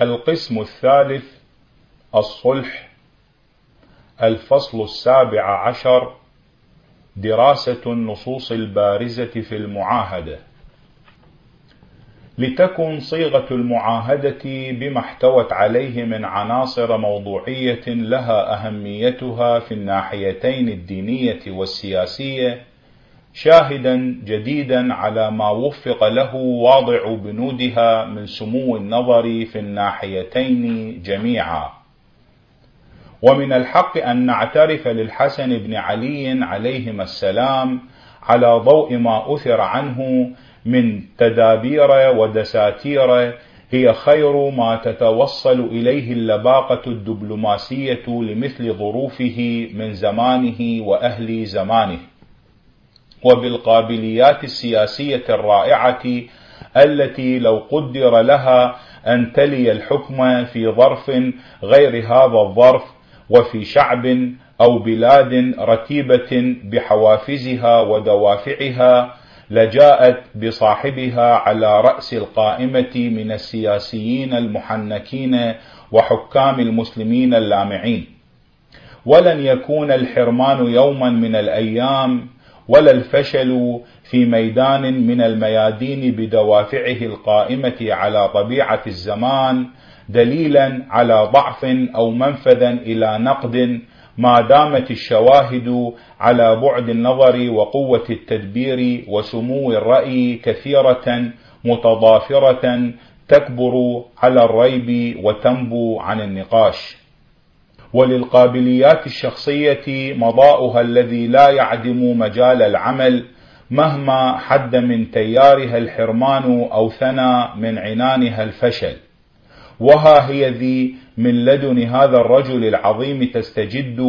القسم الثالث الصلح الفصل السابع عشر دراسة النصوص البارزة في المعاهدة. لتكن صيغة المعاهدة بما احتوت عليه من عناصر موضوعية لها أهميتها في الناحيتين الدينية والسياسية شاهدا جديدا على ما وفق له واضع بنودها من سمو النظر في الناحيتين جميعا. ومن الحق أن نعترف للحسن بن علي عليهما السلام على ضوء ما أثر عنه من تدابير ودساتير هي خير ما تتوصل إليه اللباقة الدبلوماسية لمثل ظروفه من زمانه وأهل زمانه. وبالقابليات السياسية الرائعة التي لو قدر لها أن تلي الحكم في ظرف غير هذا الظرف وفي شعب أو بلاد رتيبة بحوافزها ودوافعها لجاءت بصاحبها على رأس القائمة من السياسيين المحنكين وحكام المسلمين اللامعين. ولن يكون الحرمان يوما من الأيام ولا الفشل في ميدان من الميادين بدوافعه القائمة على طبيعة الزمان دليلا على ضعف أو منفذا إلى نقد ما دامت الشواهد على بعد النظر وقوة التدبير وسمو الرأي كثيرة متضافرة تكبر على الريب وتنبو عن النقاش. وللقابليات الشخصية مضاؤها الذي لا يعدم مجال العمل مهما حد من تيارها الحرمان أو ثنى من عنانها الفشل. وها هي ذي من لدن هذا الرجل العظيم تستجد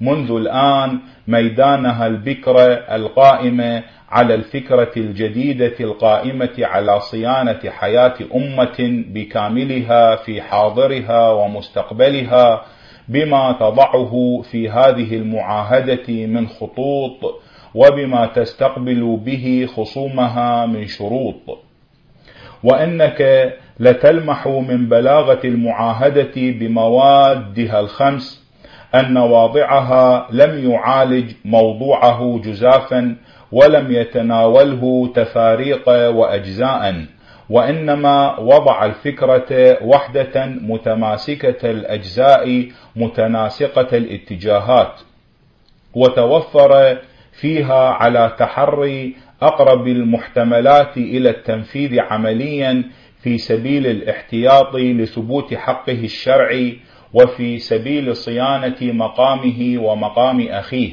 منذ الآن ميدانها البكر القائمة على الفكرة الجديدة القائمة على صيانة حياة أمة بكاملها في حاضرها ومستقبلها بما تضعه في هذه المعاهدة من خطوط وبما تستقبل به خصومها من شروط. وإنك لتلمح من بلاغة المعاهدة بموادها الخمس أن واضعها لم يعالج موضوعه جزافا ولم يتناوله تفاريق واجزاء وإنما وضع الفكرة وحدة متماسكة الأجزاء متناسقة الاتجاهات. وتوفر فيها على تحري أقرب المحتملات إلى التنفيذ عمليا في سبيل الاحتياط لثبوت حقه الشرعي وفي سبيل صيانة مقامه ومقام أخيه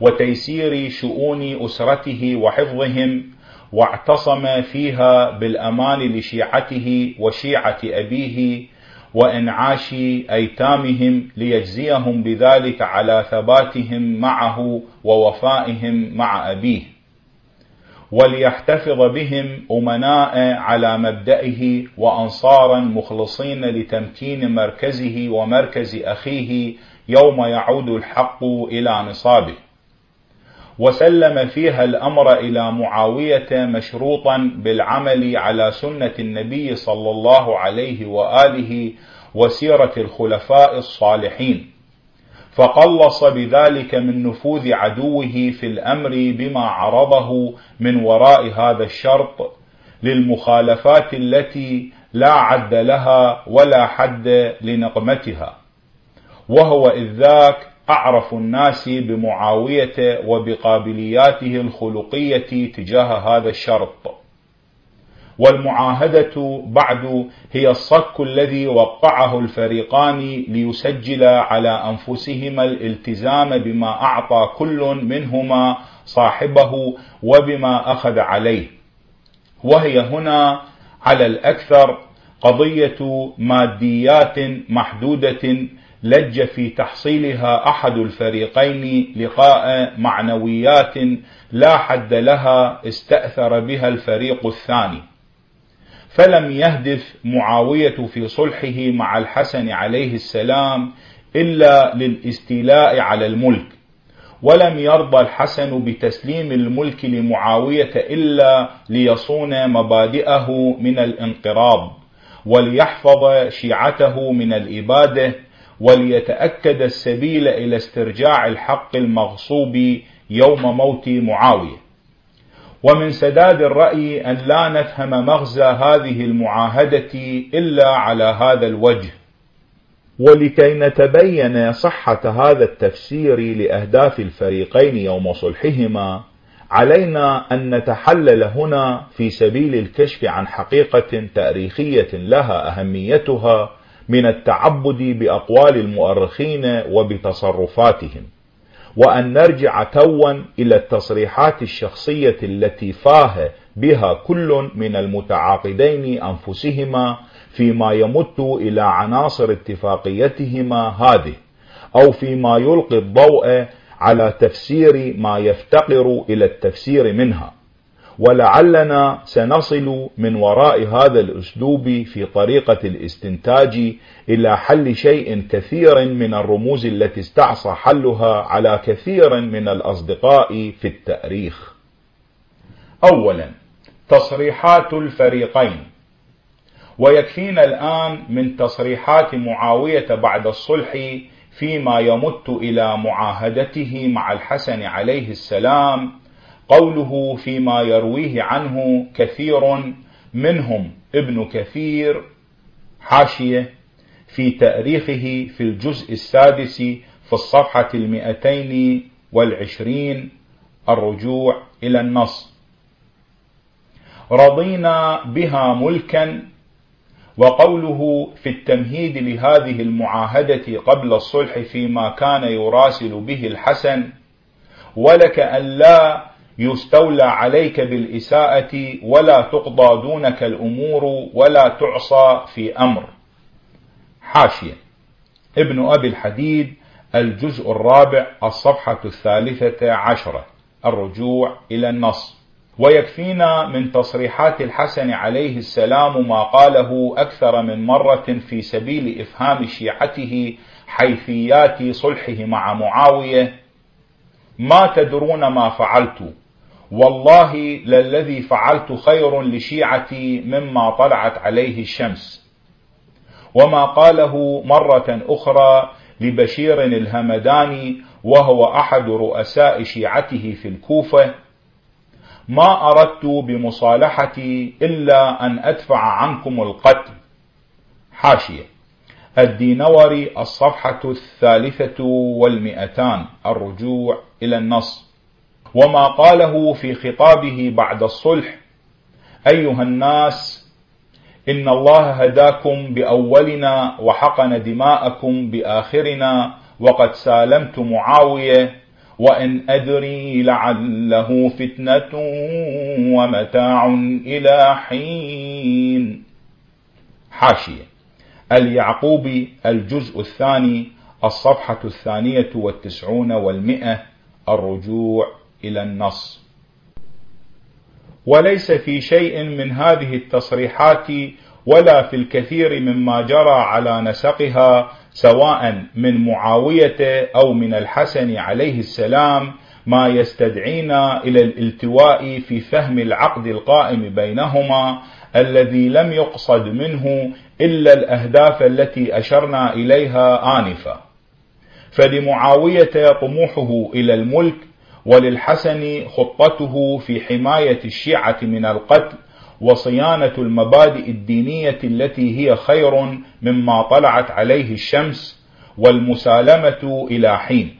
وتيسير شؤون أسرته وحفظهم واعتصم فيها بالأمان لشيعته وشيعة أبيه وانعاش أيتامهم ليجزيهم بذلك على ثباتهم معه ووفائهم مع أبيه. وليحتفظ بهم أمناء على مبدئه وأنصارا مخلصين لتمكين مركزه ومركز أخيه يوم يعود الحق إلى نصابه. وسلم فيها الأمر إلى معاوية مشروطا بالعمل على سنة النبي صلى الله عليه وآله وسيرة الخلفاء الصالحين. فقلص بذلك من نفوذ عدوه في الأمر بما عرضه من وراء هذا الشرط للمخالفات التي لا عد لها ولا حد لنقمتها. وهو إذ ذاك أعرف الناس بمعاوية وبقابلياته الخلقية تجاه هذا الشرط. والمعاهدة بعد هي الصك الذي وقعه الفريقان ليسجل على أنفسهما الالتزام بما أعطى كل منهما صاحبه وبما أخذ عليه. وهي هنا على الأكثر قضية ماديات محدودة لج في تحصيلها أحد الفريقين لقاء معنويات لا حد لها استأثر بها الفريق الثاني. فلم يهدف معاوية في صلحه مع الحسن عليه السلام إلا للاستيلاء على الملك ولم يرضى الحسن بتسليم الملك لمعاوية إلا ليصون مبادئه من الانقراض وليحفظ شيعته من الإبادة وليتأكد السبيل إلى استرجاع الحق المغصوب يوم موت معاوية. ومن سداد الرأي أن لا نفهم مغزى هذه المعاهدة إلا على هذا الوجه. ولكي نتبين صحة هذا التفسير لأهداف الفريقين يوم صلحهما علينا أن نتحلل هنا في سبيل الكشف عن حقيقة تاريخية لها أهميتها من التعبد بأقوال المؤرخين وبتصرفاتهم وأن نرجع توا إلى التصريحات الشخصية التي فاه بها كل من المتعاقدين أنفسهما فيما يمت إلى عناصر اتفاقيتهما هذه أو فيما يلقي الضوء على تفسير ما يفتقر إلى التفسير منها. ولعلنا سنصل من وراء هذا الأسلوب في طريقة الاستنتاج إلى حل شيء كثير من الرموز التي استعصى حلها على كثير من الأصدقاء في التأريخ. أولا تصريحات الفريقين. ويكفينا الآن من تصريحات معاوية بعد الصلح فيما يمت إلى معاهدته مع الحسن عليه السلام قوله فيما يرويه عنه كثير منهم ابن كثير حاشية في تأريخه في الجزء السادس في الصفحة المئتين والعشرين الرجوع إلى النص. رضينا بها ملكا وقوله في التمهيد لهذه المعاهدة قبل الصلح فيما كان يراسل به الحسن ولك أن لا يستولى عليك بالإساءة ولا تقضى دونك الأمور ولا تعصى في أمر. حاشية. ابن أبي الحديد الجزء الرابع الصفحة الثالثة عشرة. الرجوع إلى النص. ويكفينا من تصريحات الحسن عليه السلام ما قاله أكثر من مرة في سبيل إفهام شيعته حيثيات صلحه مع معاوية. ما تدرون ما فعلت. والله للذي فعلت خير لشيعتي مما طلعت عليه الشمس. وما قاله مرة أخرى لبشير الهمداني وهو أحد رؤساء شيعته في الكوفة ما أردت بمصالحتي إلا أن أدفع عنكم القتل. حاشية. الدينوري الصفحة الثالثة والمئتان الرجوع إلى النص. وما قاله في خطابه بعد الصلح. أيها الناس إن الله هداكم بأولنا وحقن دماءكم بآخرنا وقد سالمت معاوية وإن أدري لعله فتنة ومتاع إلى حين. حاشية. اليعقوبي الجزء الثاني الصفحة الثانية والتسعون والمئة الرجوع. إلى النص. وليس في شيء من هذه التصريحات ولا في الكثير مما جرى على نسقها سواء من معاوية أو من الحسن عليه السلام ما يستدعينا إلى الالتواء في فهم العقد القائم بينهما الذي لم يقصد منه إلا الأهداف التي أشرنا إليها آنفا. فلمعاوية طموحه إلى الملك وللحسن خطته في حماية الشيعة من القتل وصيانة المبادئ الدينية التي هي خير مما طلعت عليه الشمس والمسالمة إلى حين.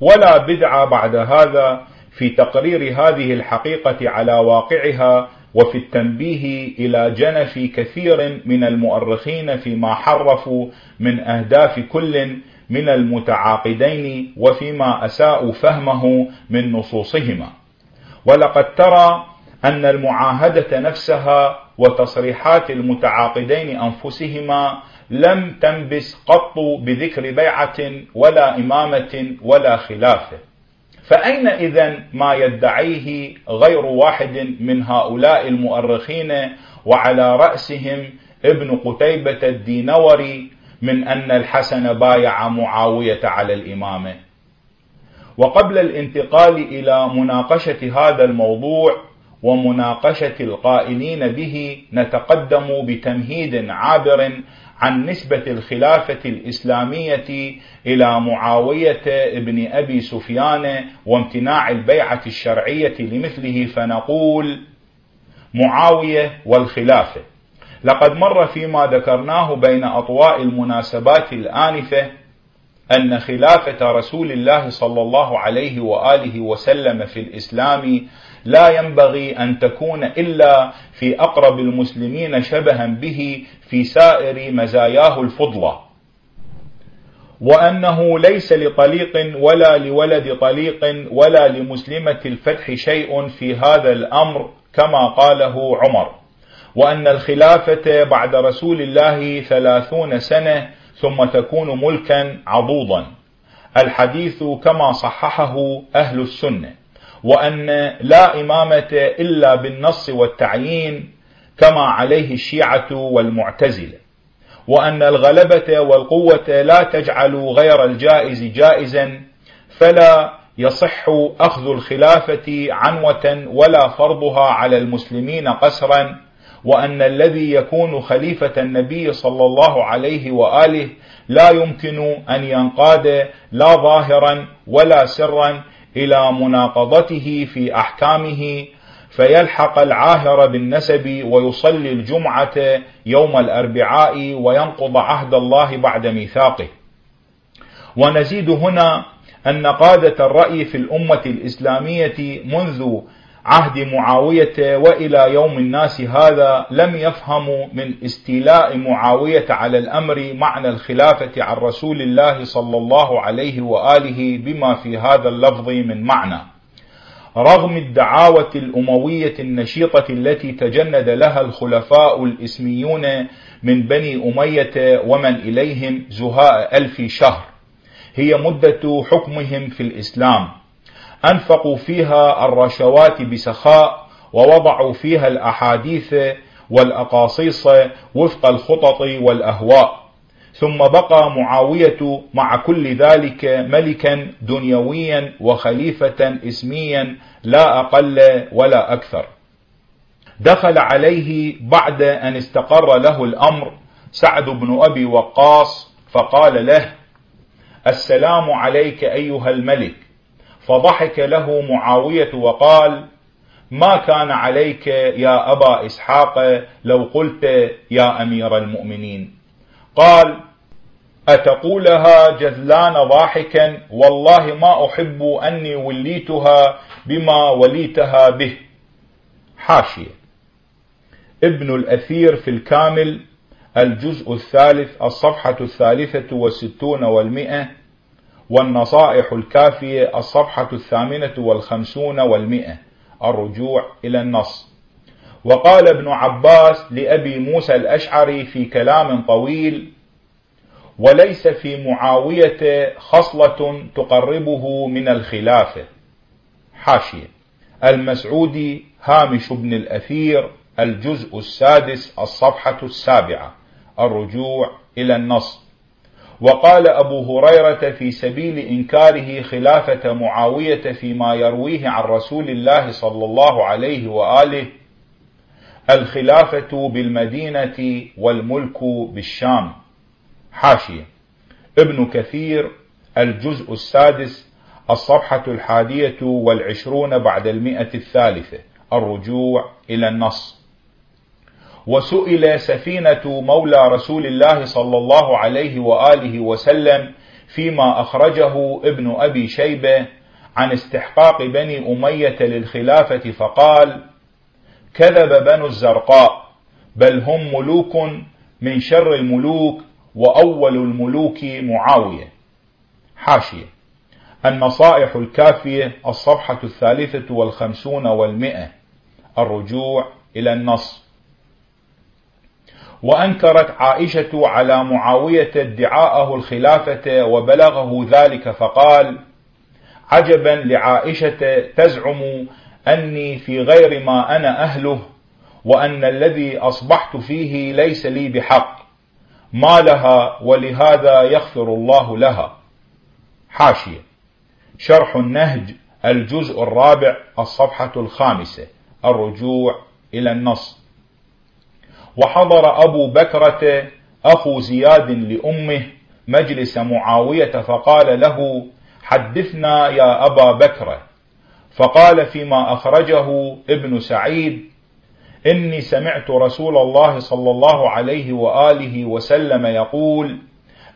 ولا بدع بعد هذا في تقرير هذه الحقيقة على واقعها وفي التنبيه إلى جنف كثير من المؤرخين فيما حرفوا من أهداف كل من المتعاقدين وفيما أساءوا فهمه من نصوصهما. ولقد ترى أن المعاهدة نفسها وتصريحات المتعاقدين أنفسهما لم تنبس قط بذكر بيعة ولا إمامة ولا خلافة فأين إذا ما يدعيه غير واحد من هؤلاء المؤرخين وعلى رأسهم ابن قتيبة الدينوري من أن الحسن بايع معاوية على الإمامة. وقبل الانتقال إلى مناقشة هذا الموضوع ومناقشة القائلين به نتقدم بتمهيد عابر عن نسبة الخلافة الإسلامية إلى معاوية ابن أبي سفيان وامتناع البيعة الشرعية لمثله فنقول معاوية والخلافة. لقد مر فيما ذكرناه بين أطواء المناسبات الآنفة أن خلافة رسول الله صلى الله عليه وآله وسلم في الإسلام لا ينبغي أن تكون إلا في أقرب المسلمين شبها به في سائر مزاياه الفضلى وأنه ليس لطليق ولا لولد طليق ولا لمسلمة الفتح شيء في هذا الأمر كما قاله عمر. وأن الخلافة بعد رسول الله ثلاثون سنة ثم تكون ملكا عضوضا. الحديث كما صححه أهل السنة. وأن لا إمامة إلا بالنص والتعيين كما عليه الشيعة والمعتزلة. وأن الغلبة والقوة لا تجعل غير الجائز جائزا فلا يصح أخذ الخلافة عنوة ولا فرضها على المسلمين قسرا وأن الذي يكون خليفة النبي صلى الله عليه وآله لا يمكن أن ينقاد لا ظاهرا ولا سرا إلى مناقضته في أحكامه فيلحق العاهر بالنسب ويصلي الجمعة يوم الأربعاء وينقض عهد الله بعد ميثاقه. ونزيد هنا أن قادة الرأي في الأمة الإسلامية منذ عهد معاوية وإلى يوم الناس هذا لم يفهموا من استيلاء معاوية على الأمر معنى الخلافة عن رسول الله صلى الله عليه وآله بما في هذا اللفظ من معنى. رغم الدعاوة الأموية النشيطة التي تجند لها الخلفاء الإسميون من بني أمية ومن إليهم زهاء ألف شهر هي مدة حكمهم في الإسلام. أنفقوا فيها الرشوات بسخاء ووضعوا فيها الأحاديث والأقاصيص وفق الخطط والأهواء. ثم بقى معاوية مع كل ذلك ملكا دنيويا وخليفة اسميا لا أقل ولا أكثر. دخل عليه بعد أن استقر له الأمر سعد بن أبي وقاص فقال له السلام عليك أيها الملك. فضحك له معاوية وقال ما كان عليك يا أبا إسحاق لو قلت يا أمير المؤمنين؟ قال أتقولها جذلان ضاحكا؟ والله ما أحب أني وليتها بما وليتها به. حاشية. ابن الأثير في الكامل الجزء الثالث الصفحة الثالثة والستون والمئة والنصائح الكافية الصفحة الثامنة والخمسون والمئة الرجوع إلى النص. وقال ابن عباس لأبي موسى الأشعري في كلام طويل وليس في معاوية خصلة تقربه من الخلافة. حاشية. المسعودي هامش بن الأثير الجزء السادس الصفحة السابعة الرجوع إلى النص. وقال أبو هريرة في سبيل إنكاره خلافة معاوية فيما يرويه عن رسول الله صلى الله عليه وآله الخلافة بالمدينة والملك بالشام. حاشية. ابن كثير الجزء السادس الصفحة الحادية والعشرون بعد المئة الثالثة. الرجوع إلى النص. وسئل سفينة مولى رسول الله صلى الله عليه وآله وسلم فيما أخرجه ابن أبي شيبة عن استحقاق بني أمية للخلافة فقال كذب بنو الزرقاء بل هم ملوك من شر الملوك وأول الملوك معاوية. حاشية. النصائح الكافية الصفحة الثالثة والخمسون والمئة. الرجوع إلى النص. وأنكرت عائشة على معاوية ادعاءه الخلافة وبلغه ذلك فقال عجبا لعائشة تزعم أني في غير ما أنا أهله وأن الذي أصبحت فيه ليس لي بحق ما لها ولهذا يغفر الله لها. حاشية. شرح النهج الجزء الرابع الصفحة الخامسة. الرجوع إلى النص. وحضر أبو بكرة أخو زياد لأمه مجلس معاوية فقال له حدثنا يا أبا بكر. فقال فيما أخرجه ابن سعيد إني سمعت رسول الله صلى الله عليه وآله وسلم يقول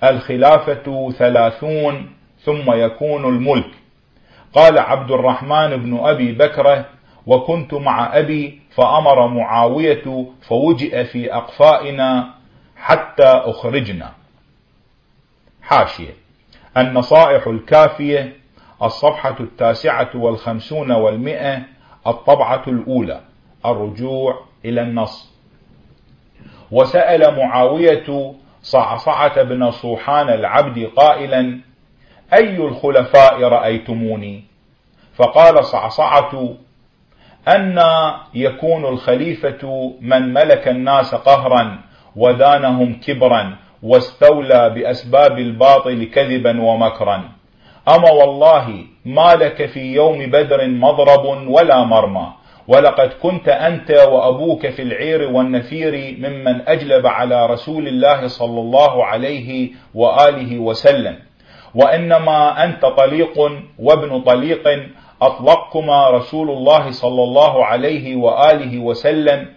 الخلافة ثلاثون ثم يكون الملك. قال عبد الرحمن بن أبي بكر وكنت مع أبي فأمر معاوية فوجئ في أقفائنا حتى أخرجنا. حاشية. النصائح الكافية الصفحة التاسعة والخمسون والمئة الطبعة الأولى الرجوع إلى النص. وسأل معاوية صعصعة بن صوحان العبد قائلا أي الخلفاء رأيتموني؟ فقال صعصعة أن يكون الخليفة من ملك الناس قهرا ودانهم كبرا واستولى بأسباب الباطل كذبا ومكرا. أما والله ما لك في يوم بدر مضرب ولا مرمى ولقد كنت أنت وأبوك في العير والنفير ممن أجلب على رسول الله صلى الله عليه وآله وسلم. وإنما أنت طليق وابن طليق أطلقكما رسول الله صلى الله عليه وآله وسلم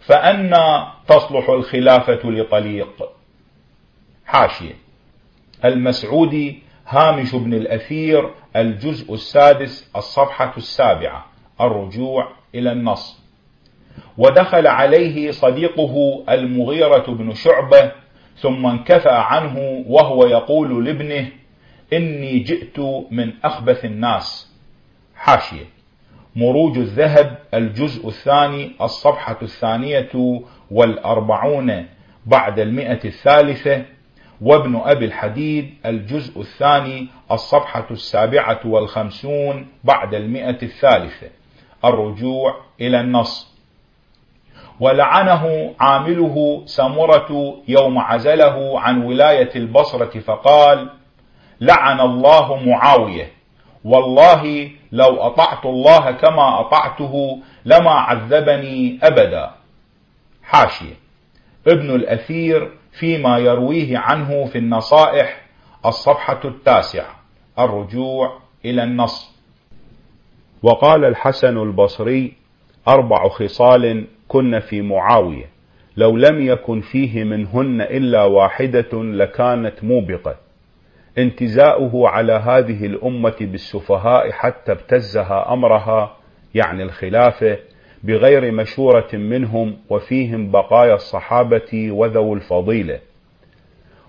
فأنا تصلح الخلافة لطليق. حاشية. المسعودي هامش بن الأثير الجزء السادس الصفحة السابعة الرجوع إلى النص. ودخل عليه صديقه المغيرة بن شعبة ثم انكفى عنه وهو يقول لابنه إني جئت من أخبث الناس. حاشية. مروج الذهب الجزء الثاني الصفحة الثانية والأربعون بعد المئة الثالثة. وابن أبي الحديد الجزء الثاني الصفحة السابعة والخمسون بعد المئة الثالثة. الرجوع إلى النص. ولعنه عامله سمرة يوم عزله عن ولاية البصرة فقال لعن الله معاوية والله لو أطعت الله كما أطعته لما عذبني أبدا. حاشية. ابن الأثير فيما يرويه عنه في النصائح الصفحة التاسعة. الرجوع إلى النص. وقال الحسن البصري أربع خصال كن في معاوية. لو لم يكن فيه منهن إلا واحدة لكانت موبقة. انتزاؤه على هذه الأمة بالسفهاء حتى ابتزها أمرها يعني الخلافة بغير مشورة منهم وفيهم بقايا الصحابة وذو الفضيلة.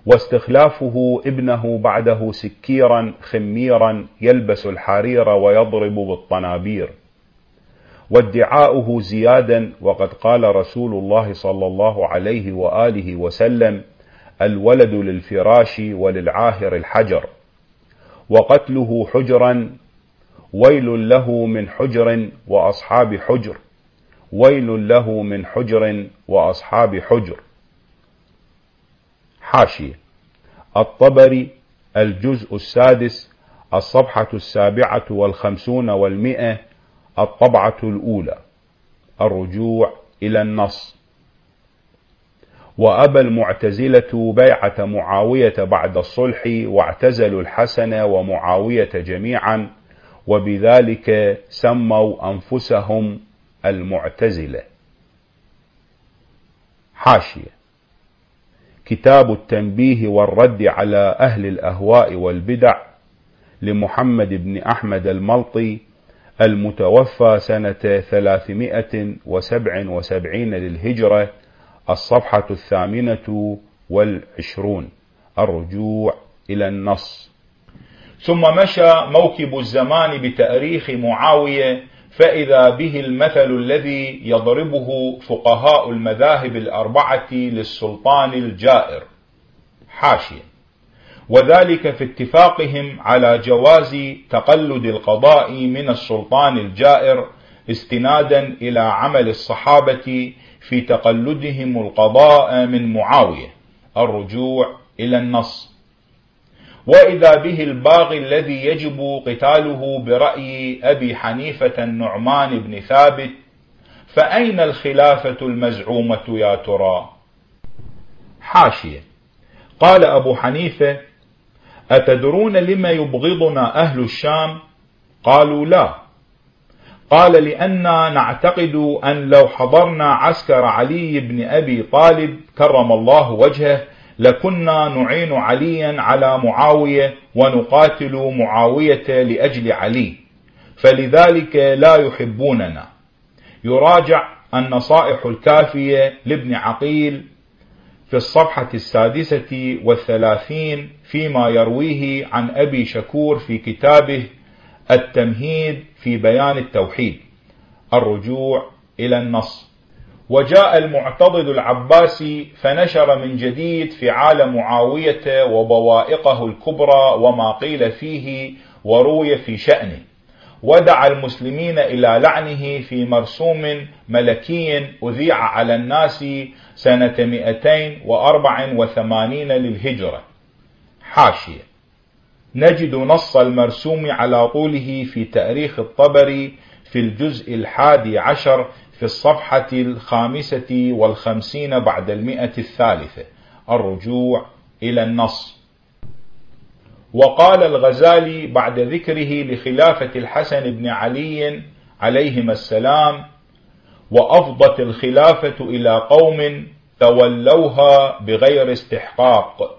واستخلافه ابنه بعده سكيرا خميرا يلبس الحرير ويضرب بالطنابير. وادعاؤه زيادا وقد قال رسول الله صلى الله عليه وآله وسلم الولد للفراش وللعاهر الحجر وقتله حجرا ويل له من حجر وأصحاب حجر ويل له من حجر وأصحاب حجر. حاشية الطبري الجزء السادس الصفحة السابعة والخمسون والمئة الطبعة الأولى. الرجوع إلى النص. وأبى المعتزلة بيعة معاوية بعد الصلح واعتزلوا الحسن ومعاوية جميعا وبذلك سموا أنفسهم المعتزلة. حاشية. كتاب التنبيه والرد على أهل الأهواء والبدع لمحمد بن أحمد الملطي المتوفى سنة 377 للهجرة الصفحة الثامنة والعشرون الرجوع إلى النص. ثم مشى موكب الزمان بتأريخ معاوية فإذا به المثل الذي يضربه فقهاء المذاهب الأربعة للسلطان الجائر حاشية. وذلك في اتفاقهم على جواز تقلد القضاء من السلطان الجائر استنادا إلى عمل الصحابة في تقلدهم القضاء من معاوية الرجوع إلى النص. وإذا به الباغي الذي يجب قتاله برأي أبي حنيفة النعمان بن ثابت فأين الخلافة المزعومة يا ترى؟ حاشية. قال أبو حنيفة أتدرون لما يبغضنا أهل الشام؟ قالوا لا. قال لأننا نعتقد أن لو حضرنا عسكر علي بن أبي طالب كرم الله وجهه لكنا نعين عليا على معاوية ونقاتل معاوية لأجل علي. فلذلك لا يحبوننا. يراجع النصائح الكافية لابن عقيل في الصفحة السادسة والثلاثين فيما يرويه عن أبي شكور في كتابه التمهيد في بيان التوحيد الرجوع إلى النص. وجاء المعتضد العباسي فنشر من جديد فعال معاوية وبوائقه الكبرى وما قيل فيه وروي في شأنه. ودعا المسلمين إلى لعنه في مرسوم ملكي أذيع على الناس سنة 284 للهجرة. حاشية. نجد نص المرسوم على طوله في تاريخ الطبري في الجزء الحادي عشر في الصفحة الخامسة والخمسين بعد المئة الثالثة الرجوع إلى النص. وقال الغزالي بعد ذكره لخلافة الحسن بن علي عليهما السلام وأفضت الخلافة إلى قوم تولوها بغير استحقاق.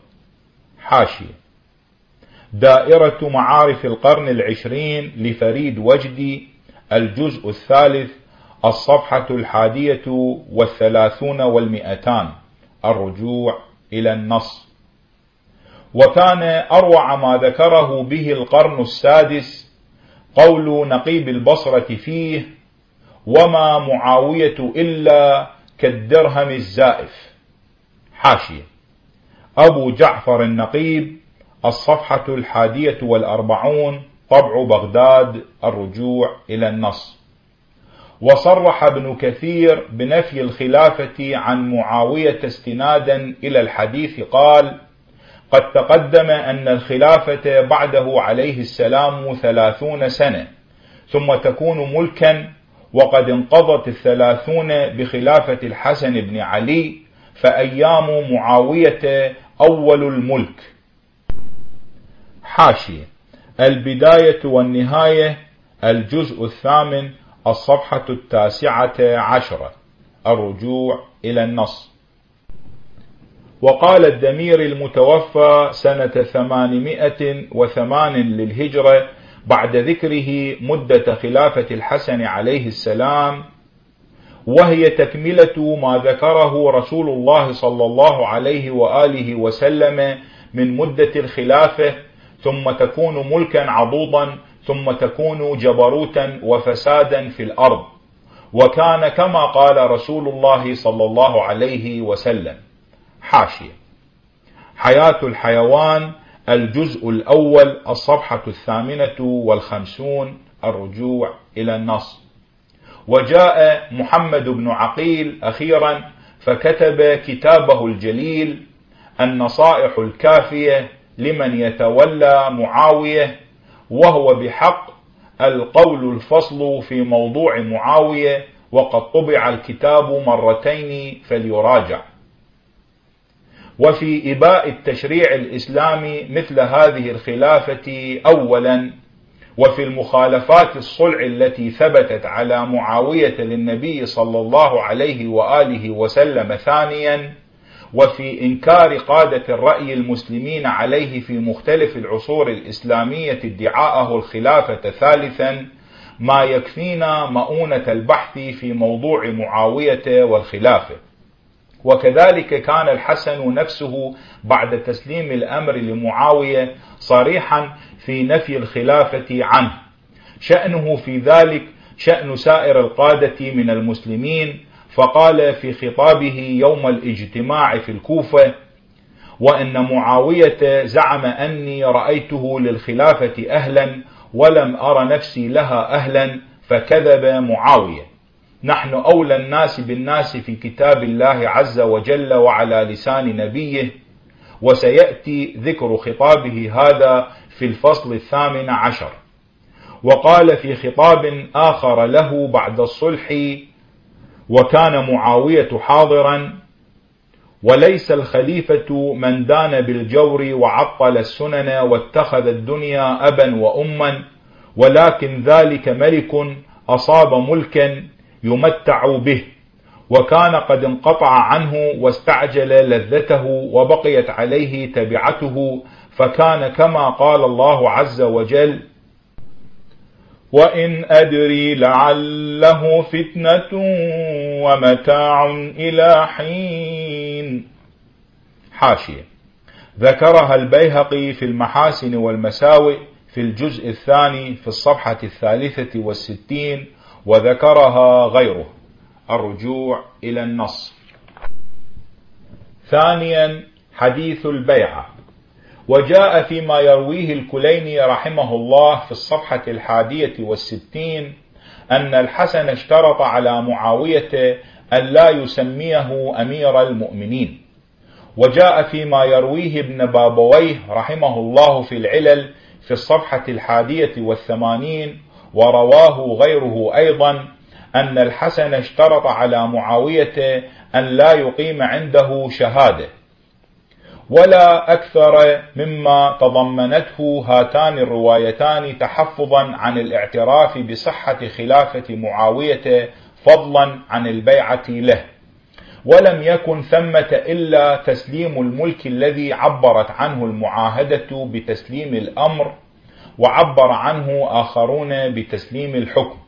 حاشية. دائرة معارف القرن العشرين لفريد وجدي الجزء الثالث الصفحة الحادية والثلاثون والمئتان الرجوع إلى النص. وكان أروع ما ذكره به القرن السادس قول نقيب البصرة فيه وما معاوية إلا كالدرهم الزائف. حاشية. أبو جعفر النقيب الصفحة الحادية والأربعون طبع بغداد الرجوع إلى النص. وصرح ابن كثير بنفي الخلافة عن معاوية استنادا إلى الحديث قال قد تقدم أن الخلافة بعده عليه السلام ثلاثون سنة ثم تكون ملكا وقد انقضت الثلاثون بخلافة الحسن بن علي فأيام معاوية أول الملك. حاشية. البداية والنهاية الجزء الثامن الصفحة التاسعة عشرة. الرجوع إلى النص. وقال الدمير المتوفى سنة ثمانمائة وثمان للهجرة بعد ذكره مدة خلافة الحسن عليه السلام وهي تكملة ما ذكره رسول الله صلى الله عليه وآله وسلم من مدة الخلافة ثم تكون ملكا عضوضا ثم تكون جبروتا وفسادا في الأرض. وكان كما قال رسول الله صلى الله عليه وسلم حاشية. حياة الحيوان الجزء الأول الصفحة الثامنة والخمسون الرجوع إلى النص وجاء محمد بن عقيل أخيرا فكتب كتابه الجليل النصائح الكافية لمن يتولى معاوية وهو بحق القول الفصل في موضوع معاوية وقد طبع الكتاب مرتين فليراجع. وفي إباء التشريع الإسلامي مثل هذه الخلافة أولا وفي المخالفات الصلع التي ثبتت على معاوية للنبي صلى الله عليه وآله وسلم ثانيا وفي إنكار قادة الرأي المسلمين عليه في مختلف العصور الإسلامية ادعاءه الخلافة ثالثا ما يكفينا مؤونة البحث في موضوع معاوية والخلافة. وكذلك كان الحسن نفسه بعد تسليم الأمر لمعاوية صريحا في نفي الخلافة عنه. شأنه في ذلك شأن سائر القادة من المسلمين فقال في خطابه يوم الاجتماع في الكوفة وإن معاوية زعم أني رأيته للخلافة أهلا ولم أر نفسي لها أهلا فكذب معاوية. نحن أولى الناس بالناس في كتاب الله عز وجل وعلى لسان نبيه وسيأتي ذكر خطابه هذا في الفصل الثامن عشر. وقال في خطاب آخر له بعد الصلح وكان معاوية حاضرا وليس الخليفة من دان بالجور وعطل السنن واتخذ الدنيا أبا وأما ولكن ذلك ملك أصاب ملكا يمتع به وكان قد انقطع عنه واستعجل لذته وبقيت عليه تبعته فكان كما قال الله عز وجل وإن أدري لعله فتنة ومتاع إلى حين. حاشية. ذكرها البيهقي في المحاسن والمساوئ في الجزء الثاني في الصفحة الثالثة والستين وذكرها غيره. الرجوع إلى النص. ثانيا حديث البيعة. وجاء فيما يرويه الكليني رحمه الله في الصفحة الحادية والستين أن الحسن اشترط على معاوية أن لا يسميه أمير المؤمنين. وجاء فيما يرويه ابن بابويه رحمه الله في العلل في الصفحة الحادية والثمانين ورواه غيره أيضا أن الحسن اشترط على معاوية أن لا يقيم عنده شهادة. ولا أكثر مما تضمنته هاتان الروايتان تحفظا عن الاعتراف بصحة خلافة معاوية فضلا عن البيعة له. ولم يكن ثمة إلا تسليم الملك الذي عبرت عنه المعاهدة بتسليم الأمر وعبر عنه آخرون بتسليم الحكم.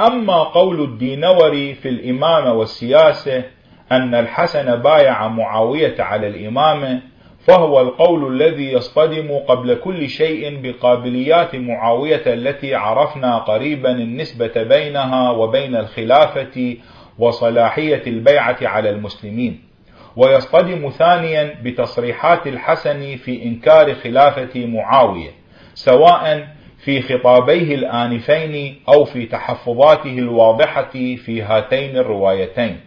أما قول الدينوري في الإمامة والسياسة أن الحسن بايع معاوية على الإمامة فهو القول الذي يصطدم قبل كل شيء بقابليات معاوية التي عرفنا قريبا النسبة بينها وبين الخلافة وصلاحية البيعة على المسلمين. ويصطدم ثانيا بتصريحات الحسن في إنكار خلافة معاوية سواء في خطابيه الآنفين أو في تحفظاته الواضحة في هاتين الروايتين.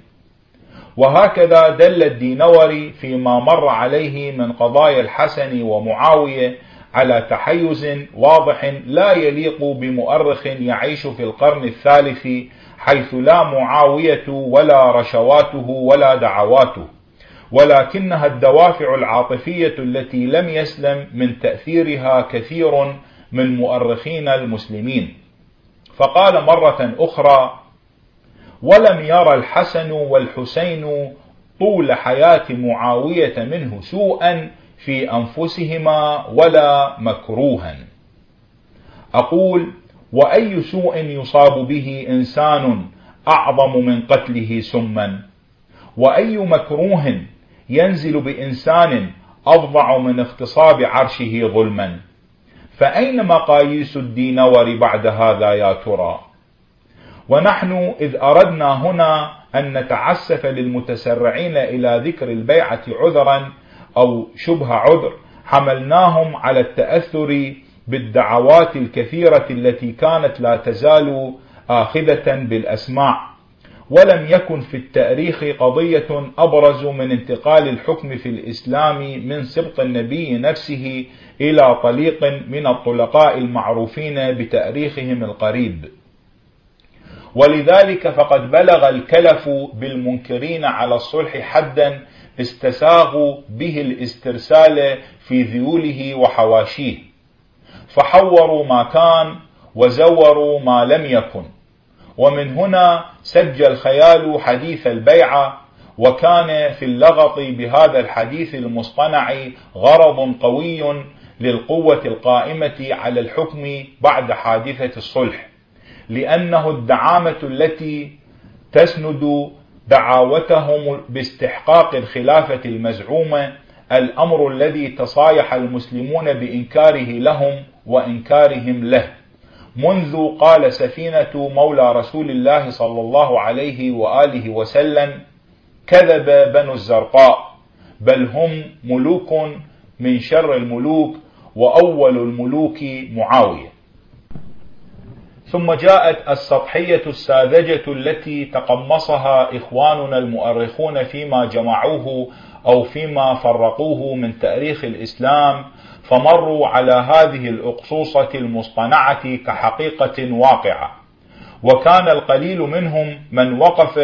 وهكذا دل الدينوري فيما مر عليه من قضايا الحسن ومعاوية على تحيز واضح لا يليق بمؤرخ يعيش في القرن الثالث حيث لا معاوية ولا رشواته ولا دعواته. ولكنها الدوافع العاطفية التي لم يسلم من تأثيرها كثير من مؤرخين المسلمين. فقال مرة أخرى ولم يرى الحسن والحسين طول حياة معاوية منه سوءا في أنفسهما ولا مكروها. أقول وأي سوء يصاب به إنسان أعظم من قتله سما؟ وأي مكروه ينزل بإنسان أفظع من اغتصاب عرشه ظلما؟ فأين مقاييس الدينور بعد هذا يا ترى؟ ونحن إذ أردنا هنا أن نتعسف للمتسرعين إلى ذكر البيعة عذرا أو شبه عذر حملناهم على التأثر بالدعوات الكثيرة التي كانت لا تزال آخذة بالأسماع. ولم يكن في التأريخ قضية أبرز من انتقال الحكم في الإسلام من سبط النبي نفسه إلى طليق من الطلقاء المعروفين بتأريخهم القريب. ولذلك فقد بلغ الكلف بالمنكرين على الصلح حدا استساغوا به الاسترسال في ذيوله وحواشيه. فحوروا ما كان وزوروا ما لم يكن. ومن هنا سج الخيال حديث البيعة وكان في اللغط بهذا الحديث المصطنع غرض قوي للقوة القائمة على الحكم بعد حادثة الصلح. لأنه الدعامة التي تسند دعاوتهم باستحقاق الخلافة المزعومة الأمر الذي تصايح المسلمون بإنكاره لهم وإنكارهم له. منذ قال سفينة مولى رسول الله صلى الله عليه وآله وسلم كذب بنو الزرقاء بل هم ملوك من شر الملوك وأول الملوك معاوية. ثم جاءت السطحية الساذجة التي تقمصها إخواننا المؤرخون فيما جمعوه أو فيما فرقوه من تاريخ الإسلام فمروا على هذه الأقصوصة المصطنعة كحقيقة واقعة. وكان القليل منهم من وقف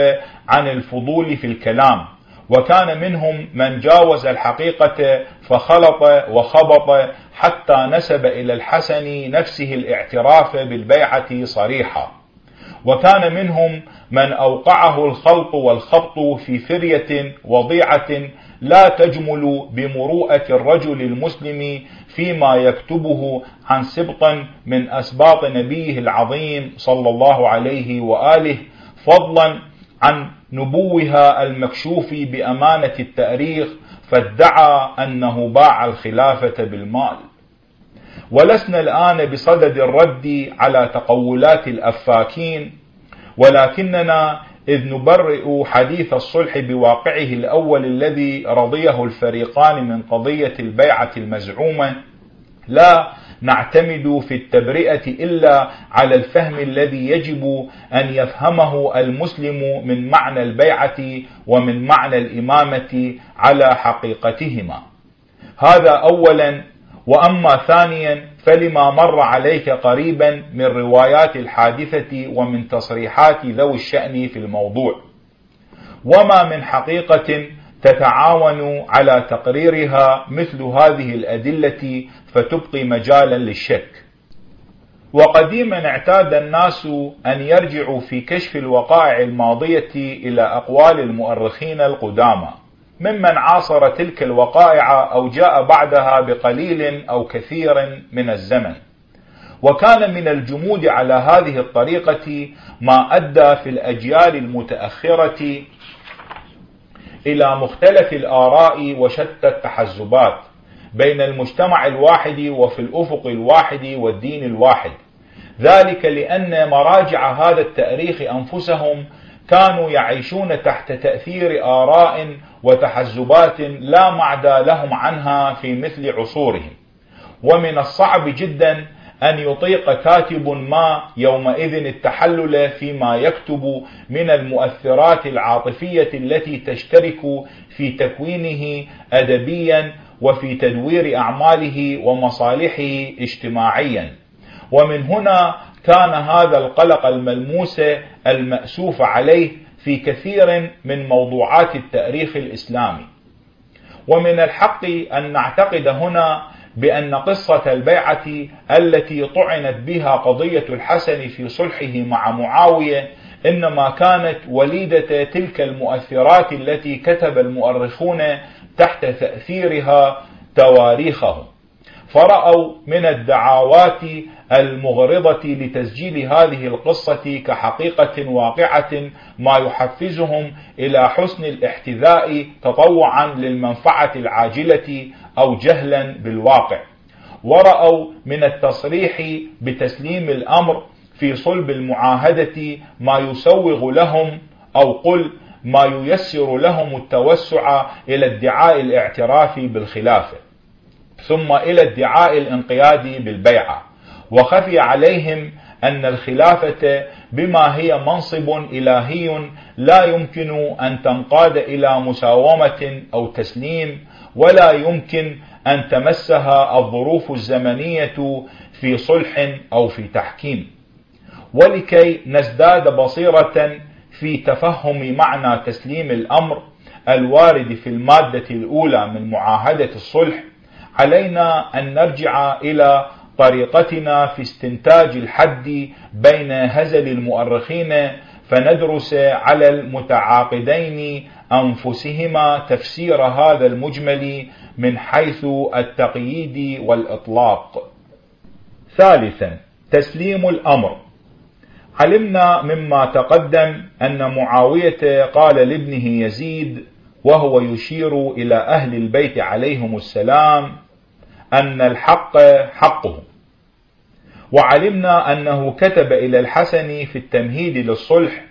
عن الفضول في الكلام. وكان منهم من جاوز الحقيقة فخلط وخبط حتى نسب إلى الحسن نفسه الاعتراف بالبيعة صريحا وكان منهم من أوقعه الخلط والخبط في فرية وضيعة لا تجمل بمروءة الرجل المسلم فيما يكتبه عن سبط من أسباط نبيه العظيم صلى الله عليه وآله فضلا عن نبوها المكشوف بأمانة التأريخ فادعى أنه باع الخلافة بالمال. ولسنا الآن بصدد الرد على تقولات الأفاكين ولكننا إذ نبرئ حديث الصلح بواقعه الأول الذي رضيه الفريقان من قضية البيعة المزعومة لا نعتمد في التبرئة إلا على الفهم الذي يجب أن يفهمه المسلم من معنى البيعة ومن معنى الإمامة على حقيقتهما. هذا أولا وأما ثانيا فلما مر عليك قريبا من روايات الحادثة ومن تصريحات ذوي الشأن في الموضوع. وما من حقيقة تتعاون على تقريرها مثل هذه الأدلة فتبقي مجالا للشك. وقديما اعتاد الناس أن يرجعوا في كشف الوقائع الماضية إلى أقوال المؤرخين القدامى ممن عاصر تلك الوقائع أو جاء بعدها بقليل أو كثير من الزمن. وكان من الجمود على هذه الطريقة ما أدى في الأجيال المتأخرة إلى مختلف الآراء وشتى التحزبات بين المجتمع الواحد وفي الأفق الواحد والدين الواحد. ذلك لأن مراجع هذا التأريخ أنفسهم كانوا يعيشون تحت تأثير آراء وتحزبات لا معدى لهم عنها في مثل عصورهم. ومن الصعب جدا أن يطيق كاتب ما يومئذ التحلل فيما يكتب من المؤثرات العاطفية التي تشترك في تكوينه أدبيا وفي تدوير أعماله ومصالحه اجتماعيا. ومن هنا كان هذا القلق الملموس المأسوف عليه في كثير من موضوعات التأريخ الإسلامي. ومن الحق أن نعتقد هنا بأن قصة البيعة التي طعنت بها قضية الحسن في صلحه مع معاوية إنما كانت وليدة تلك المؤثرات التي كتب المؤرخون تحت تأثيرها تواريخهم. فرأوا من الدعوات المغرضة لتسجيل هذه القصة كحقيقة واقعة ما يحفزهم إلى حسن الاحتذاء تطوعا للمنفعة العاجلة أو جهلا بالواقع. ورأوا من التصريح بتسليم الأمر في صلب المعاهدة ما يسوغ لهم أو قل ما ييسر لهم التوسع إلى ادعاء الاعتراف بالخلافة. ثم إلى ادعاء الانقياد بالبيعة. وخفي عليهم أن الخلافة بما هي منصب إلهي لا يمكن أن تنقاد إلى مساومة أو تسليم ولا يمكن أن تمسها الظروف الزمنية في صلح أو في تحكيم. ولكي نزداد بصيرة في تفهم معنى تسليم الأمر الوارد في المادة الأولى من معاهدة الصلح علينا أن نرجع إلى طريقتنا في استنتاج الحد بين هزل المؤرخين فندرس على المتعاقدين أنفسهما تفسير هذا المجمل من حيث التقييد والإطلاق. ثالثا تسليم الأمر. علمنا مما تقدم أن معاوية قال لابنه يزيد وهو يشير إلى أهل البيت عليهم السلام أن الحق حقه. وعلمنا أنه كتب إلى الحسن في التمهيد للصلح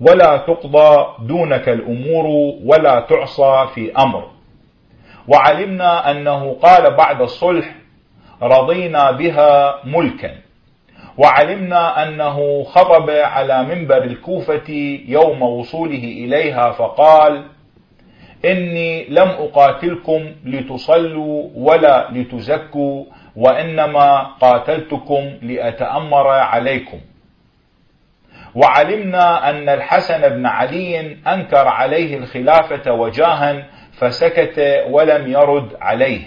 ولا تقضى دونك الأمور ولا تعصى في أمر. وعلمنا أنه قال بعد الصلح رضينا بها ملكا. وعلمنا أنه خطب على منبر الكوفة يوم وصوله إليها فقال إني لم أقاتلكم لتصلوا ولا لتزكوا وإنما قاتلتكم لأتأمر عليكم. وعلمنا أن الحسن بن علي أنكر عليه الخلافة وجاها فسكت ولم يرد عليه.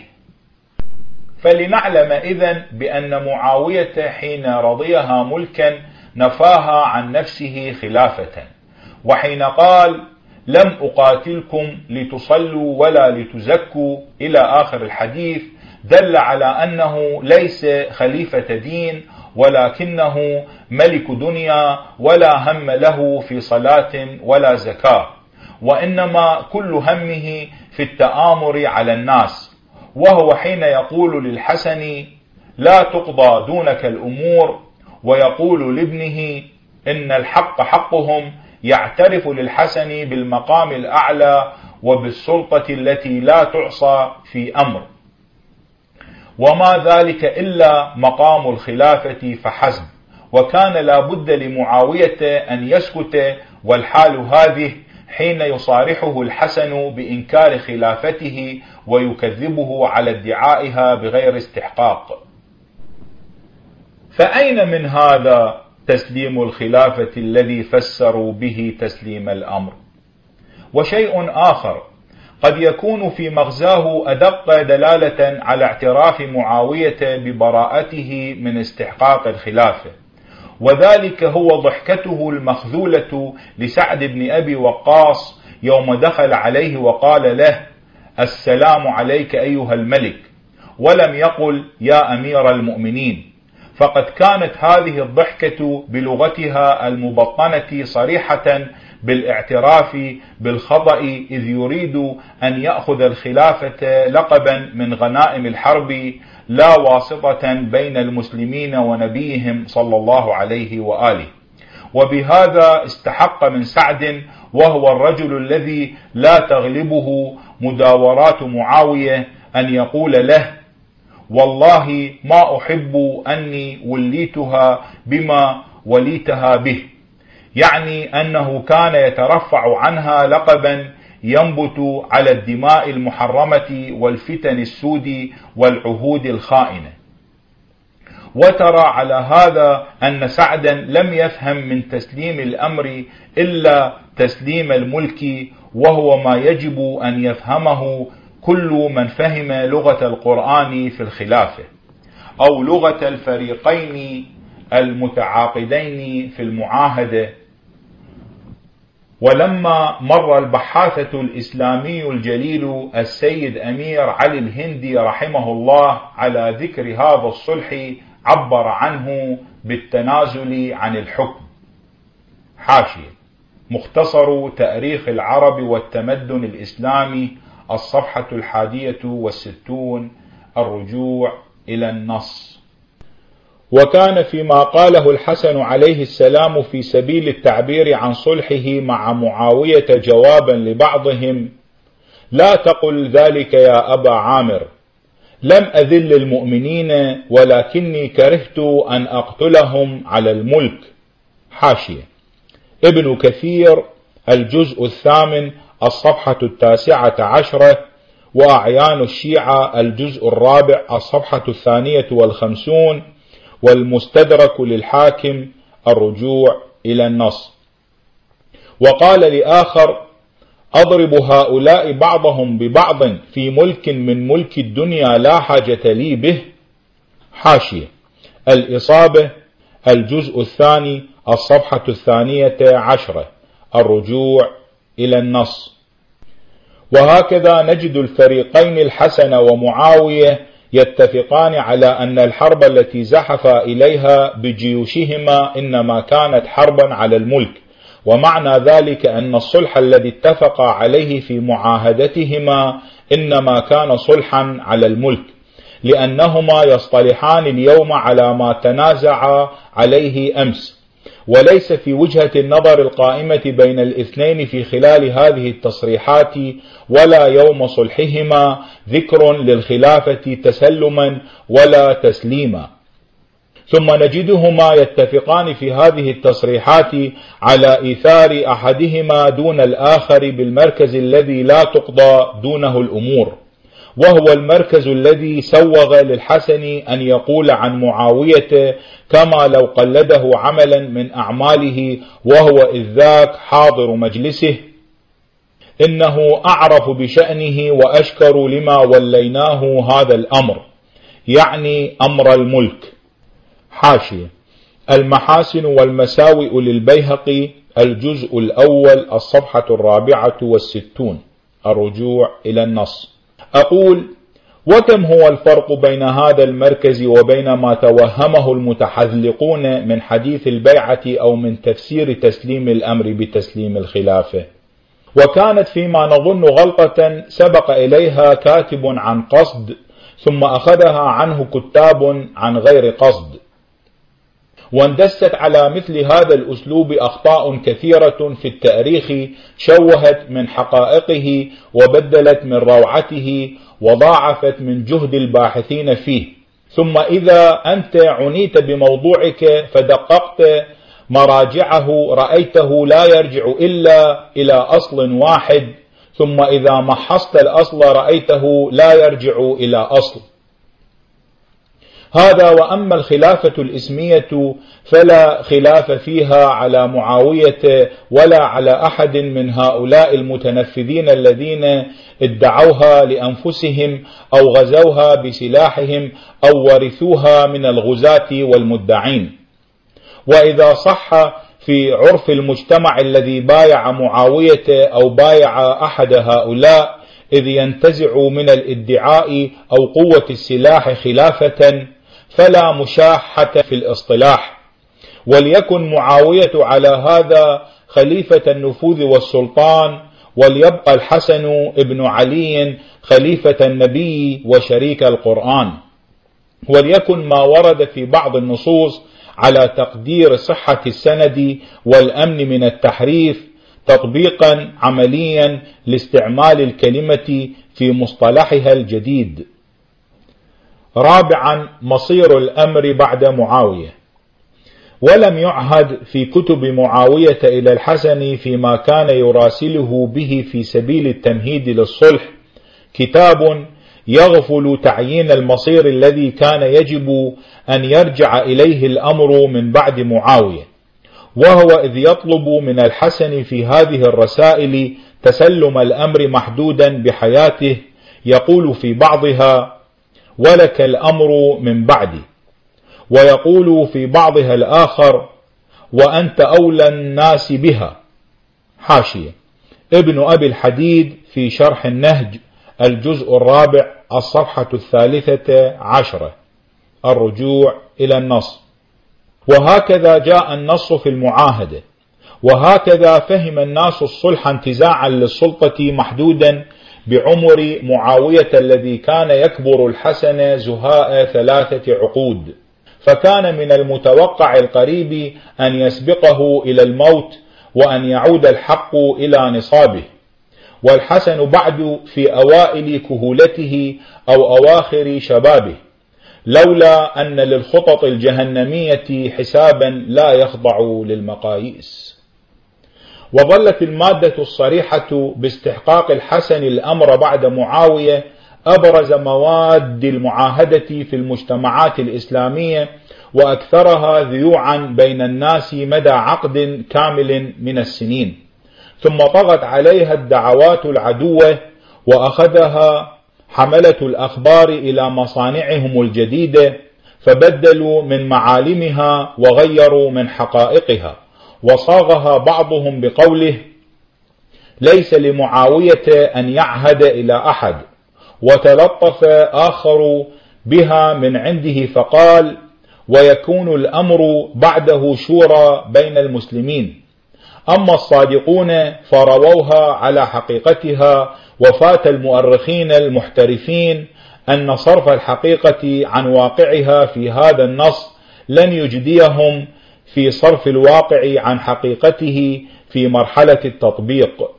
فلنعلم إذن بأن معاوية حين رضيها ملكا نفاها عن نفسه خلافة وحين قال لم أقاتلكم لتصلوا ولا لتزكوا إلى آخر الحديث دل على أنه ليس خليفة دين ولكنه ملك دنيا ولا هم له في صلاة ولا زكاة. وإنما كل همه في التآمر على الناس. وهو حين يقول للحسن لا تقضى دونك الأمور ويقول لابنه إن الحق حقهم يعترف للحسن بالمقام الأعلى وبالسلطة التي لا تعصى في أمر. وما ذلك إلا مقام الخلافة فحسب وكان لا بد لمعاوية أن يسكت والحال هذه حين يصارحه الحسن بإنكار خلافته ويكذبه على ادعائها بغير استحقاق. فأين من هذا تسليم الخلافة الذي فسروا به تسليم الأمر. وشيء آخر قد يكون في مغزاه أدق دلالة على اعتراف معاوية ببراءته من استحقاق الخلافة. وذلك هو ضحكته المخذولة لسعد بن أبي وقاص يوم دخل عليه وقال له السلام عليك أيها الملك ولم يقل يا أمير المؤمنين. فقد كانت هذه الضحكة بلغتها المبطنة صريحة بالاعتراف بالخطأ إذ يريد أن يأخذ الخلافة لقبا من غنائم الحرب لا واسطة بين المسلمين ونبيهم صلى الله عليه وآله. وبهذا استحق من سعد وهو الرجل الذي لا تغلبه مداورات معاوية أن يقول له والله ما أحب أني وليتها بما وليتها به. يعني أنه كان يترفع عنها لقبا ينبت على الدماء المحرمة والفتن السود والعهود الخائنة. وترى على هذا أن سعدا لم يفهم من تسليم الأمر إلا تسليم الملك وهو ما يجب أن يفهمه كل من فهم لغة القرآن في الخلافة أو لغة الفريقين المتعاقدين في المعاهدة. ولما مر البحاثة الإسلامي الجليل السيد أمير علي الهندي رحمه الله على ذكر هذا الصلح عبر عنه بالتنازل عن الحكم. حاشية مختصر تأريخ العرب والتمدن الإسلامي الصفحة الحادية والستون الرجوع إلى النص. وكان فيما قاله الحسن عليه السلام في سبيل التعبير عن صلحه مع معاوية جوابا لبعضهم لا تقل ذلك يا أبا عامر. لم أذل المؤمنين ولكني كرهت أن أقتلهم على الملك. حاشية. ابن كثير الجزء الثامن الصفحة التاسعة عشرة وأعيان الشيعة الجزء الرابع الصفحة الثانية والخمسون والمستدرك للحاكم الرجوع إلى النص. وقال لآخر أضرب هؤلاء بعضهم ببعض في ملك من ملك الدنيا لا حاجة لي به. حاشية. الإصابة الجزء الثاني الصفحة الثانية عشرة الرجوع إلى النص. وهكذا نجد الفريقين الحسن ومعاوية يتفقان على أن الحرب التي زحف إليها بجيوشهما إنما كانت حربا على الملك. ومعنى ذلك أن الصلح الذي اتفق عليه في معاهدتهما إنما كان صلحا على الملك لأنهما يصطلحان اليوم على ما تنازعا عليه أمس. وليس في وجهة النظر القائمة بين الاثنين في خلال هذه التصريحات ولا يوم صلحهما ذكر للخلافة تسلما ولا تسليما. ثم نجدهما يتفقان في هذه التصريحات على إيثار أحدهما دون الآخر بالمركز الذي لا تقضى دونه الأمور. وهو المركز الذي سوغ للحسن أن يقول عن معاوية كما لو قلده عملا من أعماله وهو إذ ذاك حاضر مجلسه. إنه أعرف بشأنه وأشكر لما وليناه هذا الأمر يعني أمر الملك. حاشية. المحاسن والمساوئ للبيهقي الجزء الأول الصفحة الرابعة والستون. الرجوع إلى النص. أقول وكم هو الفرق بين هذا المركز وبين ما توهمه المتحذلقون من حديث البيعة أو من تفسير تسليم الأمر بتسليم الخلافة؟ وكانت فيما نظن غلطة سبق إليها كاتب عن قصد ثم أخذها عنه كتاب عن غير قصد. واندست على مثل هذا الأسلوب أخطاء كثيرة في التأريخ شوهت من حقائقه وبدلت من روعته وضاعفت من جهد الباحثين فيه. ثم إذا أنت عنيت بموضوعك فدققت مراجعه رأيته لا يرجع إلا إلى أصل واحد ثم إذا محصت الأصل رأيته لا يرجع إلى أصل. هذا وأما الخلافة الإسمية فلا خلاف فيها على معاوية ولا على أحد من هؤلاء المتنفذين الذين ادعوها لأنفسهم أو غزوها بسلاحهم أو ورثوها من الغزاة والمدعين. وإذا صح في عرف المجتمع الذي بايع معاوية أو بايع أحد هؤلاء إذ ينتزع من الادعاء أو قوة السلاح خلافة فلا مشاحة في الاصطلاح. وليكن معاوية على هذا خليفة النفوذ والسلطان وليبقى الحسن ابن علي خليفة النبي وشريك القرآن. وليكن ما ورد في بعض النصوص على تقدير صحة السند والأمن من التحريف تطبيقا عمليا لاستعمال الكلمة في مصطلحها الجديد. رابعا مصير الأمر بعد معاوية. ولم يعهد في كتب معاوية إلى الحسن فيما كان يراسله به في سبيل التمهيد للصلح كتاب يغفل تعيين المصير الذي كان يجب أن يرجع إليه الأمر من بعد معاوية. وهو إذ يطلب من الحسن في هذه الرسائل تسلم الأمر محدودا بحياته يقول في بعضها ولك الأمر من بعدي. ويقول في بعضها الآخر وأنت أولى الناس بها. حاشية. ابن أبي الحديد في شرح النهج الجزء الرابع الصفحة الثالثة عشرة. الرجوع إلى النص. وهكذا جاء النص في المعاهدة. وهكذا فهم الناس الصلح انتزاعا للسلطة محدودا بعمر معاوية الذي كان يكبر الحسن زهاء ثلاثة عقود. فكان من المتوقع القريب أن يسبقه إلى الموت وأن يعود الحق إلى نصابه. والحسن بعد في أوائل كهولته أو أواخر شبابه. لولا أن للخطط الجهنمية حسابا لا يخضع للمقاييس. وظلت المادة الصريحة باستحقاق الحسن الأمر بعد معاوية أبرز مواد المعاهدة في المجتمعات الإسلامية وأكثرها ذيوعا بين الناس مدى عقد كامل من السنين. ثم طغت عليها الدعوات العدوة وأخذها حملة الأخبار إلى مصانعهم الجديدة فبدلوا من معالمها وغيروا من حقائقها. وصاغها بعضهم بقوله ليس لمعاوية أن يعهد إلى أحد وتلطف آخر بها من عنده فقال ويكون الأمر بعده شورى بين المسلمين أما الصادقون فرووها على حقيقتها وفات المؤرخين المحترفين أن صرف الحقيقة عن واقعها في هذا النص لن يجديهم في صرف الواقع عن حقيقته في مرحلة التطبيق.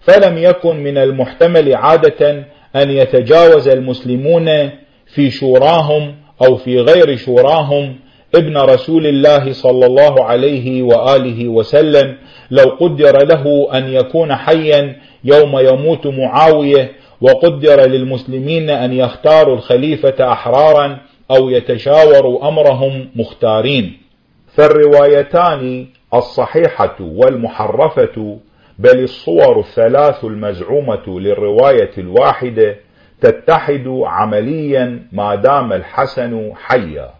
فلم يكن من المحتمل عادة أن يتجاوز المسلمون في شوراهم أو في غير شوراهم ابن رسول الله صلى الله عليه وآله وسلم لو قدر له أن يكون حيا يوم يموت معاوية وقدر للمسلمين أن يختاروا الخليفة أحرارا أو يتشاوروا أمرهم مختارين. فالروايتان الصحيحة والمحرفة بل الصور الثلاث المزعومة للرواية الواحدة تتحد عمليا ما دام الحسن حيا.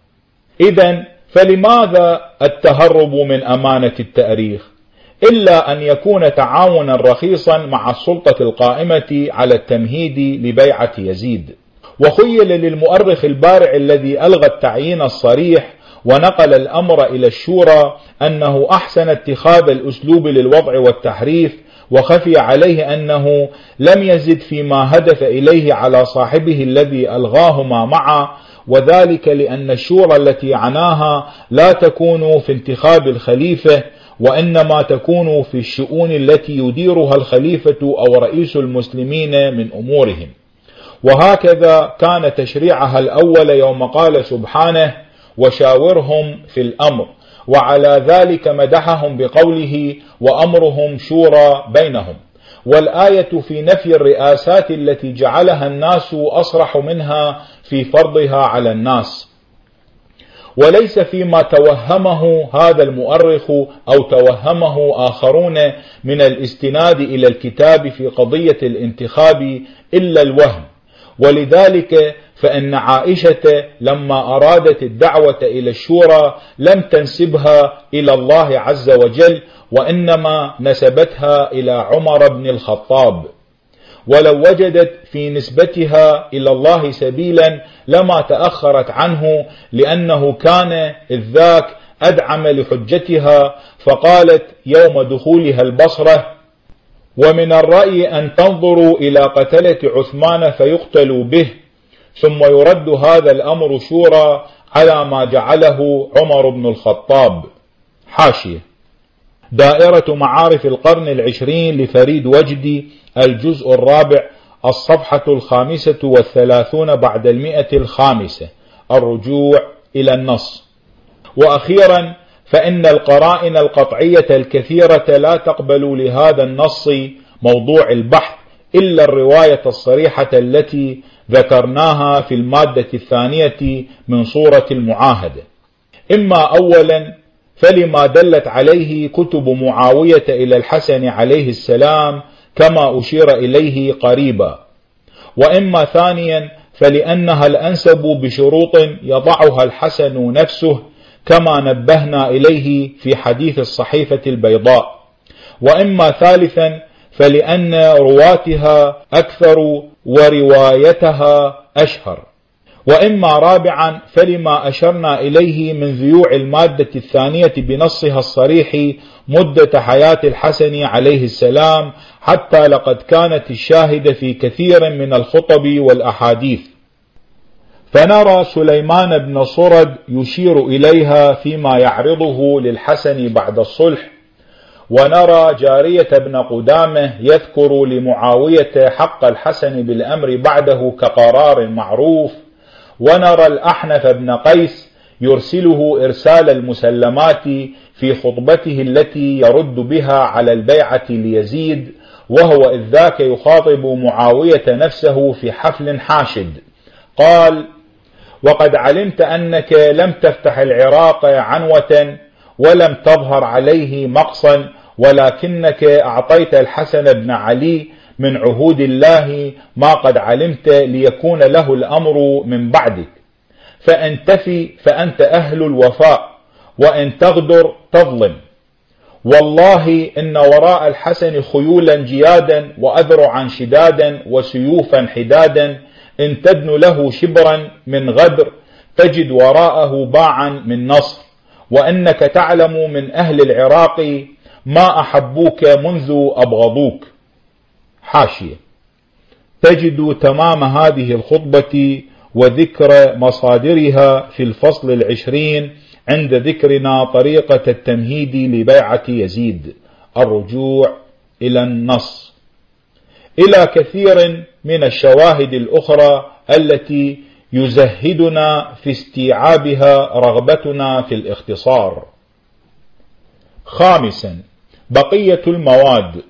إذا فلماذا التهرب من أمانة التأريخ؟ إلا أن يكون تعاونا رخيصا مع السلطة القائمة على التمهيد لبيعة يزيد. وخيل للمؤرخ البارع الذي ألغى التعيين الصريح ونقل الأمر إلى الشورى أنه أحسن اتخاذ الأسلوب للوضع والتحريف وخفي عليه أنه لم يزد فيما هدف إليه على صاحبه الذي ألغاهما معه وذلك لأن الشورى التي عناها لا تكون في انتخاب الخليفة وإنما تكون في الشؤون التي يديرها الخليفة أو رئيس المسلمين من أمورهم. وهكذا كان تشريعها الأول يوم قال سبحانه وشاورهم في الأمر وعلى ذلك مدحهم بقوله وأمرهم شورى بينهم. والآية في نفي الرئاسات التي جعلها الناس أصرح منها في فرضها على الناس. وليس فيما توهمه هذا المؤرخ أو توهمه آخرون من الاستناد إلى الكتاب في قضية الانتخاب إلا الوهم. ولذلك فإن عائشة لما أرادت الدعوة إلى الشورى لم تنسبها إلى الله عز وجل وإنما نسبتها إلى عمر بن الخطاب. ولو وجدت في نسبتها إلى الله سبيلا لما تأخرت عنه لأنه كان إذ ذاك أدعم لحجتها فقالت يوم دخولها البصرة ومن الرأي أن تنظروا إلى قتلة عثمان فيقتلوا به ثم يرد هذا الأمر شورى على ما جعله عمر بن الخطاب. حاشية. دائرة معارف القرن العشرين لفريد وجدي الجزء الرابع الصفحة الخامسة والثلاثون بعد المئة الخامسة. الرجوع إلى النص. وأخيرا فإن القرائن القطعية الكثيرة لا تقبل لهذا النص موضوع البحث إلا الرواية الصريحة التي ذكرناها في المادة الثانية من صورة المعاهدة إما أولا فلما دلت عليه كتب معاوية إلى الحسن عليه السلام كما أشير إليه قريبا. وإما ثانيا فلأنها الأنسب بشروط يضعها الحسن نفسه كما نبهنا إليه في حديث الصحيفة البيضاء. وإما ثالثا فلأن رواتها أكثر وروايتها أشهر. وإما رابعا فلما أشرنا إليه من ذيوع المادة الثانية بنصها الصريح مدة حياة الحسن عليه السلام حتى لقد كانت الشاهدة في كثير من الخطب والأحاديث. فنرى سليمان بن صرد يشير إليها فيما يعرضه للحسن بعد الصلح ونرى جارية بن قدامة يذكر لمعاوية حق الحسن بالأمر بعده كقرار معروف ونرى الأحنف بن قيس يرسله إرسال المسلمات في خطبته التي يرد بها على البيعة ليزيد وهو إذ ذاك يخاطب معاوية نفسه في حفل حاشد. قال وقد علمت أنك لم تفتح العراق عنوة ولم تظهر عليه مقصا ولكنك أعطيت الحسن بن علي من عهود الله ما قد علمت ليكون له الأمر من بعدك. فإن تفي فأنت أهل الوفاء وإن تغدر تظلم. والله إن وراء الحسن خيولا جيادا وأذرعا شدادا وسيوفا حدادا إن تدن له شبرا من غدر تجد وراءه باعا من نصر. وأنك تعلم من أهل العراق ما أحبوك منذ أبغضوك. حاشية. تجد تمام هذه الخطبة وذكر مصادرها في الفصل العشرين عند ذكرنا طريقة التمهيد لبيعة يزيد. الرجوع إلى النص. إلى كثير من الشواهد الأخرى التي يزهدنا في استيعابها رغبتنا في الاختصار. خامسا بقية المواد.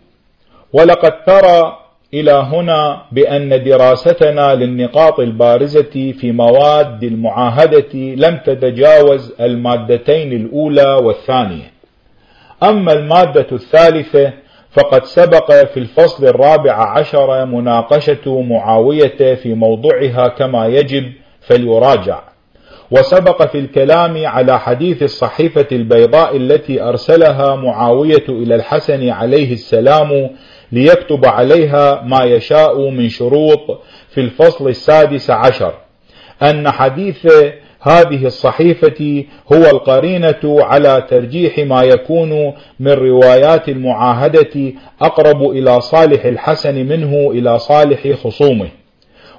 ولقد ترى إلى هنا بأن دراستنا للنقاط البارزة في مواد المعاهدة لم تتجاوز المادتين الأولى والثانية. أما المادة الثالثة فقد سبق في الفصل الرابع عشر مناقشة معاوية في موضوعها كما يجب فليراجع. وسبق في الكلام على حديث الصحيفة البيضاء التي أرسلها معاوية إلى الحسن عليه السلام ليكتب عليها ما يشاء من شروط في الفصل السادس عشر. أن حديث هذه الصحيفة هو القرينة على ترجيح ما يكون من روايات المعاهدة أقرب إلى صالح الحسن منه إلى صالح خصومه.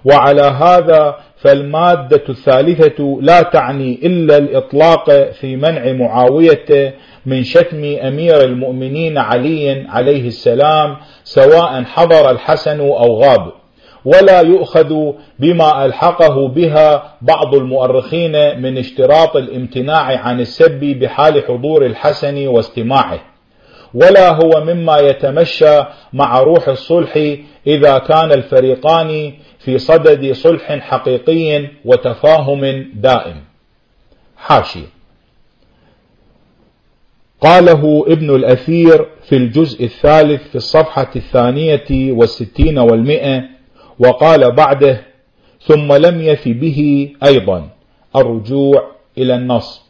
وعلى هذا فالمادة الثالثة لا تعني إلا الإطلاق في منع معاوية من شتم أمير المؤمنين علي عليه السلام سواء حضر الحسن أو غاب. ولا يؤخذ بما ألحقه بها بعض المؤرخين من اشتراط الامتناع عن السب بحال حضور الحسن واستماعه. ولا هو مما يتمشى مع روح الصلح إذا كان الفريقان في صدد صلح حقيقي وتفاهم دائم. حاشي قاله ابن الأثير في الجزء الثالث في الصفحة الثانية والستين والمئة وقال بعده ثم لم يف به أيضا الرجوع إلى النص.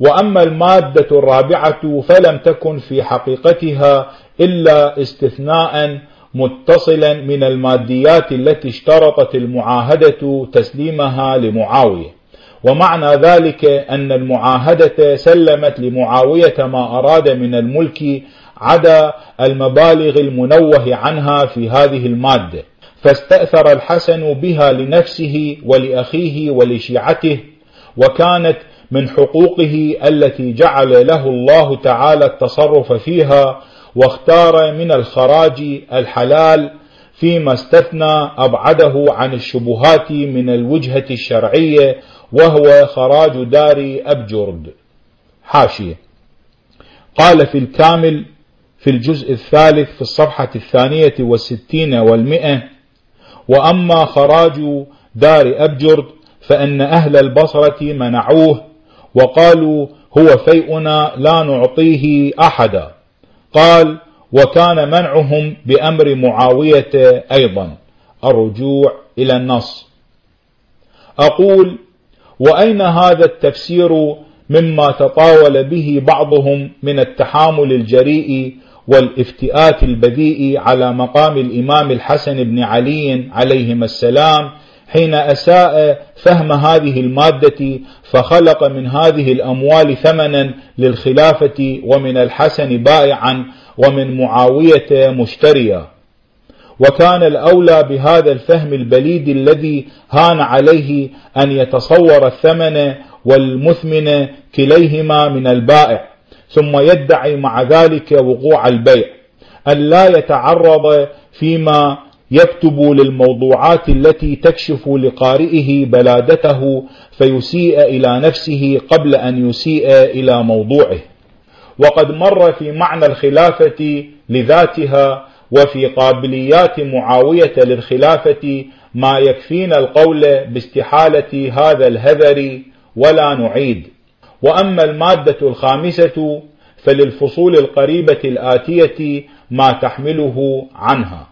وأما المادة الرابعة فلم تكن في حقيقتها إلا استثناء متصلا من الماديات التي اشترطت المعاهدة تسليمها لمعاوية. ومعنى ذلك أن المعاهدة سلمت لمعاوية ما أراد من الملك عدا المبالغ المنوه عنها في هذه المادة. فاستأثر الحسن بها لنفسه ولأخيه ولشيعته وكانت من حقوقه التي جعل له الله تعالى التصرف فيها واختار من الخراج الحلال فيما استثنى أبعده عن الشبهات من الوجهة الشرعية وهو خراج دار أبجرد. حاشية. قال في الكامل في الجزء الثالث في الصفحة الثانية والستين والمئة وأما خراج دار أبجرد فإن أهل البصرة منعوه وقالوا هو فيئنا لا نعطيه أحدا. قال وكان منعهم بأمر معاوية أيضا الرجوع إلى النص. أقول وأين هذا التفسير مما تطاول به بعضهم من التحامل الجريء والافتئات البذيء على مقام الإمام الحسن بن علي عليهما السلام حين أساء فهم هذه المادة فخلق من هذه الأموال ثمنا للخلافة ومن الحسن بائعا ومن معاوية مشتريا. وكان الأولى بهذا الفهم البليد الذي هان عليه أن يتصور الثمن والمثمن كليهما من البائع ثم يدعي مع ذلك وقوع البيع أن لا يتعرض فيما يكتب للموضوعات التي تكشف لقارئه بلادته فيسيء إلى نفسه قبل أن يسيء إلى موضوعه. وقد مر في معنى الخلافة لذاتها وفي قابليات معاوية للخلافة ما يكفينا القول باستحالة هذا الهذر ولا نعيد. وأما المادة الخامسة فللفصول القريبة الآتية ما تحمله عنها.